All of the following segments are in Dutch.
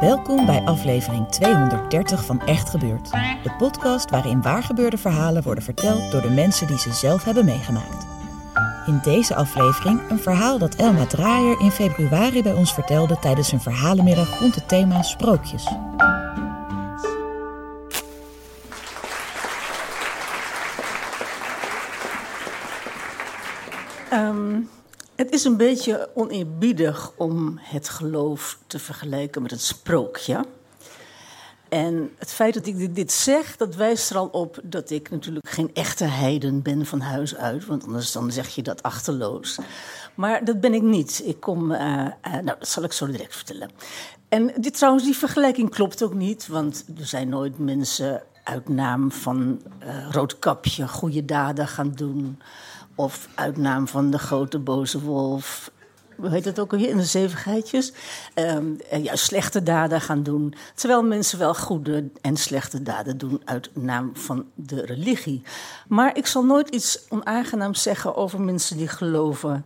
Welkom bij aflevering 230 van Echt Gebeurd. De podcast waarin waargebeurde verhalen worden verteld door de mensen die ze zelf hebben meegemaakt. In deze aflevering een verhaal dat Elma Draaier in februari bij ons vertelde tijdens een verhalenmiddag rond het thema sprookjes. Ehm, het is een beetje oneerbiedig om het geloof te vergelijken met het sprookje. En het feit dat ik dit- zeg, dat wijst er al op dat ik natuurlijk geen echte heiden ben van huis uit. Want anders dan zeg je dat achterloos. Maar dat ben ik niet. Ik kom, eh, eh, nou, dat zal ik zo direct vertellen. En trouwens, die vergelijking klopt ook niet. Want er zijn nooit mensen uit naam van eh Roodkapje goede daden gaan doen. Of uit naam van de grote boze wolf hoe heet het ook alweer, in de zeven geitjes, ehm, en juist slechte daden gaan doen. Terwijl mensen wel goede en slechte daden doen uit naam van de religie. Maar ik zal nooit iets onaangenaams zeggen over mensen die geloven.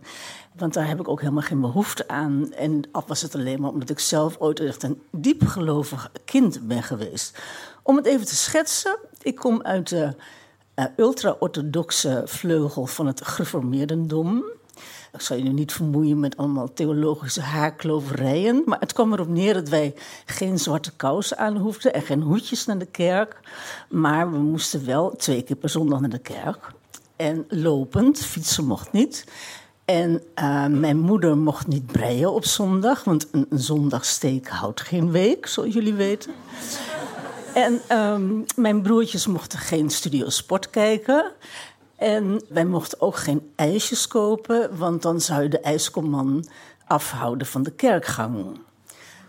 Want daar heb ik ook helemaal geen behoefte aan. En al was het alleen maar omdat ik zelf ooit echt een diep gelovig kind ben geweest. Om het even te schetsen, ik kom uit de eh, ultra-orthodoxe vleugel van het gereformeerdendom. Ik zal je nu niet vermoeien met allemaal theologische haarkloverijen. Maar het kwam erop neer dat wij geen zwarte kousen aan hoefden en geen hoedjes naar de kerk. Maar we moesten wel twee keer per zondag naar de kerk. En lopend, fietsen mocht niet. En eh, mijn moeder mocht niet breien op zondag, want een, een zondagsteek houdt geen week, zoals jullie weten. En ehm, mijn broertjes mochten geen studio sport kijken. En wij mochten ook geen ijsjes kopen, want dan zou je de ijskomman afhouden van de kerkgang.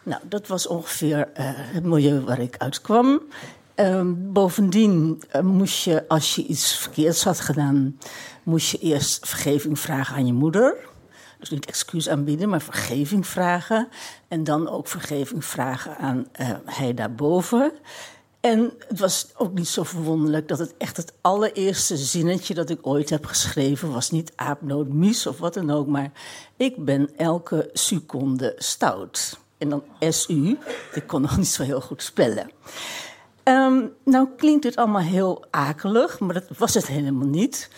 Nou, dat was ongeveer eh, het milieu waar ik uitkwam. Ehm, bovendien eh, moest je, als je iets verkeerds had gedaan, moest je eerst vergeving vragen aan je moeder. Dus niet excuus aanbieden, maar vergeving vragen. En dan ook vergeving vragen aan eh, hij daarboven. En het was ook niet zo verwonderlijk dat het echt het allereerste zinnetje dat ik ooit heb geschreven was niet aapnoot mies of wat dan ook, maar ik ben elke seconde stout. En dan SU, ik kon nog niet zo heel goed spellen. Ehm, nou klinkt dit allemaal heel akelig, maar dat was het helemaal niet.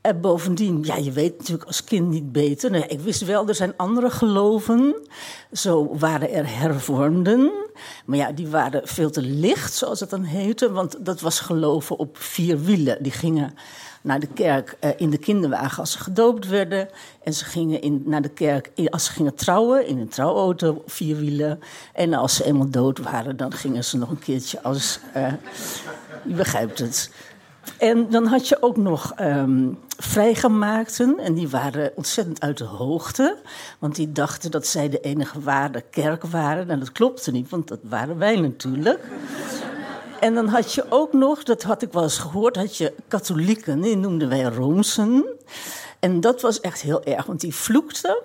En bovendien, ja, je weet natuurlijk als kind niet beter. Nou, ik wist wel, er zijn andere geloven. Zo waren er hervormden. Maar ja, die waren veel te licht, zoals het dan heette. Want dat was geloven op vier wielen. Die gingen naar de kerk eh, in de kinderwagen als ze gedoopt werden. En ze gingen in, naar de kerk als ze gingen trouwen in een trouwauto vier wielen. En als ze eenmaal dood waren, dan gingen ze nog een keertje als... eh, je begrijpt het. En dan had je ook nog ehm, vrijgemaakten. En die waren ontzettend uit de hoogte. Want die dachten dat zij de enige ware kerk waren. En dat klopte niet, want dat waren wij natuurlijk. En dan had je ook nog, dat had ik wel eens gehoord, had je katholieken, die noemden wij roomsen. En dat was echt heel erg, want die vloekten.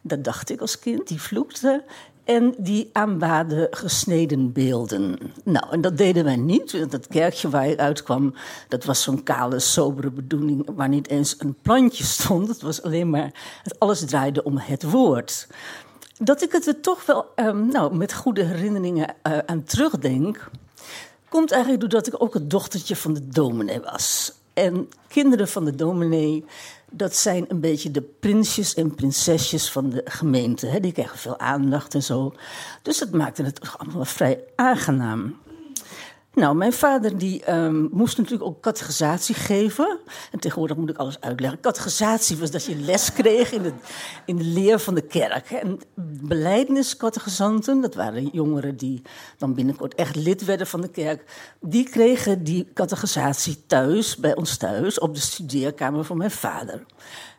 Dat dacht ik als kind, die vloekten. En die aanbaden gesneden beelden. Nou, en dat deden wij niet. want Dat kerkje waar ik uitkwam, dat was zo'n kale, sobere bedoeling... waar niet eens een plantje stond. Het was alleen maar... Het alles draaide om het woord. Dat ik het er toch wel ehm, nou, met goede herinneringen eh, aan terugdenk... komt eigenlijk doordat ik ook het dochtertje van de dominee was. En kinderen van de dominee, dat zijn een beetje de prinsjes en prinsesjes van de gemeente. Hè? Die krijgen veel aandacht en zo. Dus dat maakte het allemaal vrij aangenaam. Nou, mijn vader die, um, moest natuurlijk ook categorisatie geven. En tegenwoordig moet ik alles uitleggen. Categorisatie was dat je les kreeg in de, in de leer van de kerk. En beleidniscategorisanten, dat waren jongeren die dan binnenkort echt lid werden van de kerk. Die kregen die categorisatie thuis, bij ons thuis, op de studeerkamer van mijn vader.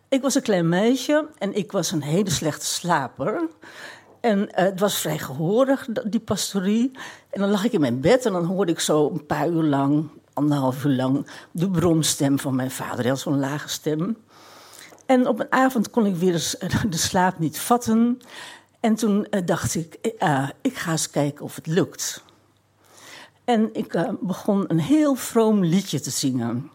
Ik was een klein meisje en ik was een hele slechte slaper. En uh, het was vrij gehoorig, die pastorie. En dan lag ik in mijn bed en dan hoorde ik zo een paar uur lang, anderhalf uur lang, de bromstem van mijn vader. Hij had zo'n lage stem. En op een avond kon ik weer de slaap niet vatten. En toen uh, dacht ik, uh, ik ga eens kijken of het lukt. En ik begon een heel vroom liedje te zingen.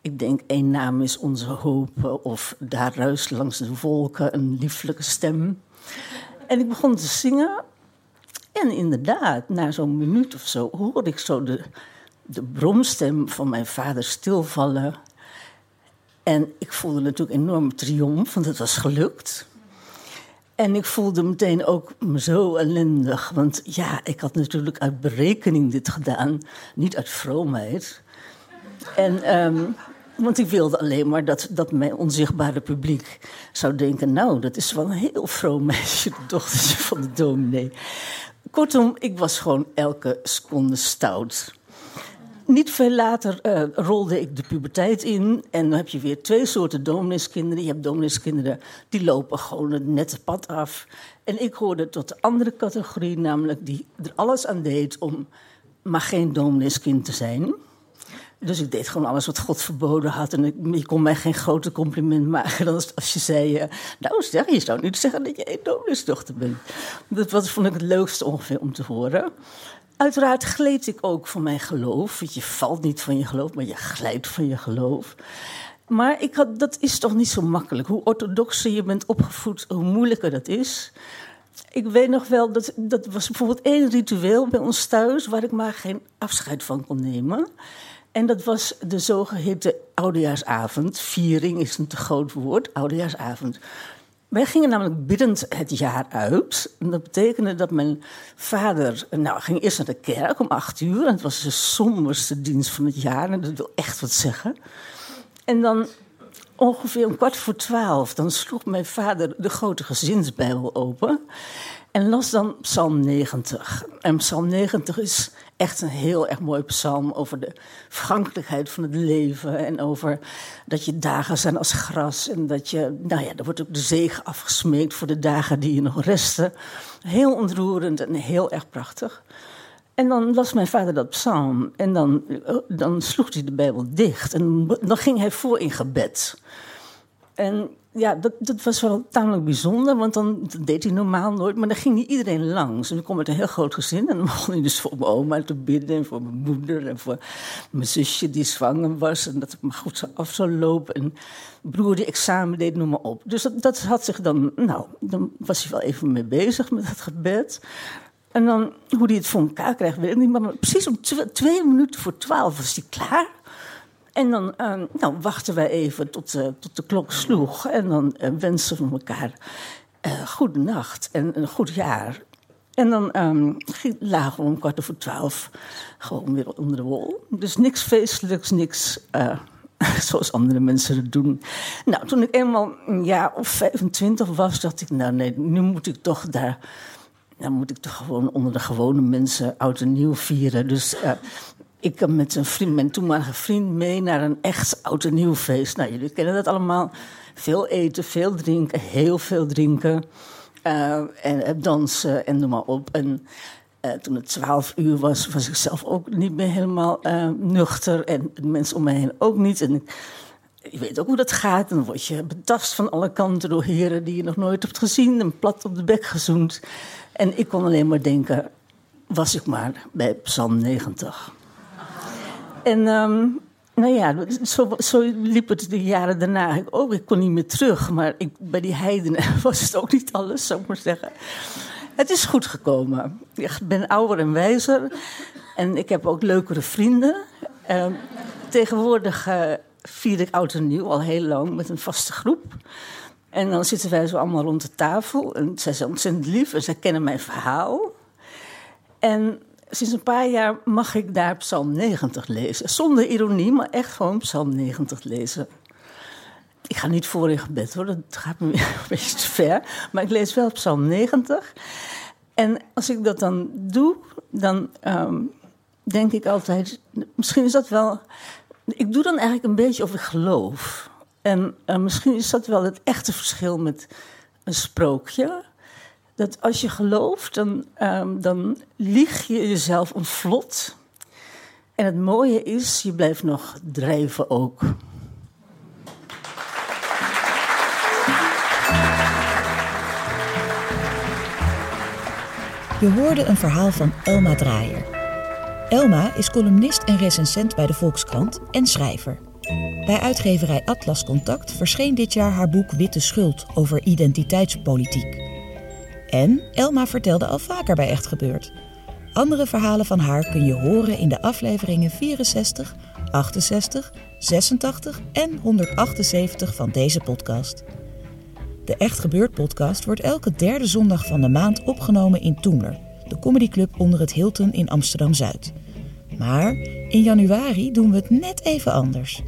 Ik denk, één naam is onze hoop, of daar ruist langs de wolken een lieflijke stem. En ik begon te zingen. En inderdaad, na zo'n minuut of zo hoorde ik zo de, de bromstem van mijn vader stilvallen. En ik voelde natuurlijk enorm triomf, want het was gelukt. En ik voelde meteen ook me zo ellendig. Want ja, ik had natuurlijk uit berekening dit gedaan, niet uit vroomheid. En um, want ik wilde alleen maar dat, dat mijn onzichtbare publiek zou denken... nou, dat is wel een heel vroom meisje, de dochtertje van de dominee. Kortom, ik was gewoon elke seconde stout. Niet veel later uh, rolde ik de puberteit in. En dan heb je weer twee soorten domineeskinderen. Je hebt domineeskinderen die lopen gewoon het nette pad af. En ik hoorde tot de andere categorie, namelijk die er alles aan deed om maar geen domineeskind te zijn... Dus ik deed gewoon alles wat God verboden had. En ik, je kon mij geen groter compliment maken dan als je zei... Uh, nou zeg, je zou niet zeggen dat je een dominusdochter bent. Dat was, vond ik het leukste ongeveer om te horen. Uiteraard gleed ik ook van mijn geloof. Want je valt niet van je geloof, maar je glijdt van je geloof. Maar ik had, dat is toch niet zo makkelijk. Hoe orthodoxer je bent opgevoed, hoe moeilijker dat is. Ik weet nog wel, dat, dat was bijvoorbeeld één ritueel bij ons thuis... waar ik maar geen afscheid van kon nemen... En dat was de zogeheten oudejaarsavond. Viering is een te groot woord, oudejaarsavond. Wij gingen namelijk biddend het jaar uit. En dat betekende dat mijn vader nou, ging eerst naar de kerk om acht uur. En het was de somberste dienst van het jaar. En dat wil echt wat zeggen. En dan ongeveer een kwart voor twaalf... dan sloeg mijn vader de grote gezinsbijbel open... En las dan Psalm 90. En Psalm 90 is echt een heel erg mooi psalm over de vergankelijkheid van het leven. En over dat je dagen zijn als gras. En dat je, nou ja, er wordt ook de zegen afgesmeekt voor de dagen die je nog resten. Heel ontroerend en heel erg prachtig. En dan las mijn vader dat psalm. En dan, dan sloeg hij de Bijbel dicht. En dan ging hij voor in gebed. En ja, dat, dat was wel tamelijk bijzonder, want dan dat deed hij normaal nooit. Maar dan ging niet iedereen langs. En ik kom uit een heel groot gezin. En dan begon hij dus voor mijn oma te bidden. En voor mijn moeder. En voor mijn zusje die zwanger was. En dat het maar goed af zou lopen. En broer die examen deed, noem maar op. Dus dat, dat had zich dan... Nou, dan was hij wel even mee bezig met het gebed. En dan, hoe hij het voor elkaar krijgt, weet ik precies om twee minuten voor twaalf was hij klaar. En dan uh, nou, wachten wij even tot, uh, tot de klok sloeg. En dan uh, wensen we elkaar uh, goede nacht en een goed jaar. En dan um, lagen we om kwart over twaalf gewoon weer onder de wol. Dus niks feestelijks, niks zoals andere mensen het doen. Nou, toen ik eenmaal een jaar of 25 was, dacht ik, nou nee, nu moet ik toch daar... Dan moet ik toch gewoon onder de gewone mensen oud en nieuw vieren. Dus ik heb met een vriend, mijn toenmalige vriend mee naar een echt oud en nieuw feest. Nou, jullie kennen dat allemaal. Veel eten, veel drinken, heel veel drinken. Uh, en dansen en noem maar op. En uh, toen het twaalf uur was, was ik zelf ook niet meer helemaal uh, nuchter. En de mensen om me heen ook niet. En je weet ook hoe dat gaat. Dan word je betast van alle kanten door heren die je nog nooit hebt gezien. En plat op de bek gezoend. En ik kon alleen maar denken, was ik maar bij Psalm 90. En um, nou ja, zo, zo, liep het de jaren daarna. Oh, ik kon niet meer terug. Maar ik, bij die heidenen was het ook niet alles, zou ik maar zeggen. Het is goed gekomen. Ik ben ouder en wijzer. En ik heb ook leukere vrienden. Uh, tegenwoordig uh, vier ik oud en nieuw al heel lang met een vaste groep. En dan zitten wij zo allemaal rond de tafel. En zij zijn ontzettend lief en zij kennen mijn verhaal. En sinds een paar jaar mag ik daar Psalm 90 lezen. Zonder ironie, maar echt gewoon Psalm 90 lezen. Ik ga niet voor in gebed hoor, dat gaat me een beetje te ver. Maar ik lees wel Psalm 90. En als ik dat dan doe, dan ehm, denk ik altijd, misschien is dat wel. Ik doe dan eigenlijk een beetje of ik geloof. En uh, misschien is dat wel het echte verschil met een sprookje. Dat als je gelooft, dan, um, dan lieg je jezelf een vlot. En het mooie is, je blijft nog drijven ook. Je hoorde een verhaal van Elma Draaier. Elma is columnist en recensent bij de Volkskrant en schrijver. Bij uitgeverij Atlas Contact verscheen dit jaar haar boek Witte Schuld over identiteitspolitiek. En Elma vertelde al vaker bij Echt Gebeurd. Andere verhalen van haar kun je horen in de afleveringen 64, 68, 86 en 178 van deze podcast. De Echt Gebeurd podcast wordt elke derde zondag van de maand opgenomen in Toemler, de comedyclub onder het Hilton in Amsterdam-Zuid. Maar in januari doen we het net even anders.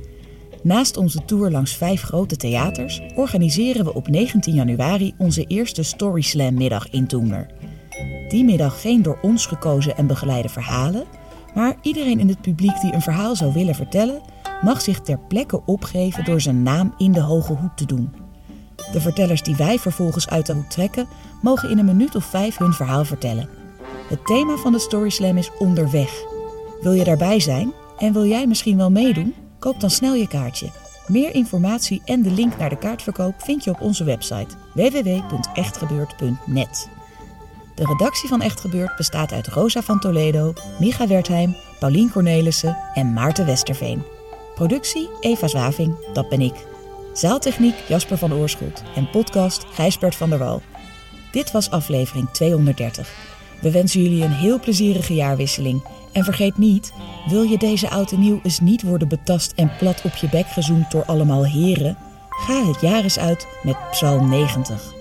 Naast onze tour langs vijf grote theaters organiseren we op 19 januari onze eerste Story Slam middag in Toemler. Die middag geen door ons gekozen en begeleide verhalen, maar iedereen in het publiek die een verhaal zou willen vertellen, mag zich ter plekke opgeven door zijn naam in de hoge hoed te doen. De vertellers die wij vervolgens uit de hoed trekken, mogen in een minuut of vijf hun verhaal vertellen. Het thema van de Story Slam is onderweg. Wil je daarbij zijn en wil jij misschien wel meedoen? Koop dan snel je kaartje. Meer informatie en de link naar de kaartverkoop vind je op onze website www.echtgebeurd.net. De redactie van Echt Gebeurd bestaat uit Rosa van Toledo, Micha Wertheim, Paulien Cornelissen en Maarten Westerveen. Productie Eva Zwaving, dat ben ik. Zaaltechniek Jasper van Oorschot en podcast Gijsbert van der Wal. Dit was aflevering 230. We wensen jullie een heel plezierige jaarwisseling. En vergeet niet, wil je deze oud nieuw eens niet worden betast en plat op je bek gezoomd door allemaal heren? Ga het jaar eens uit met Psalm 90.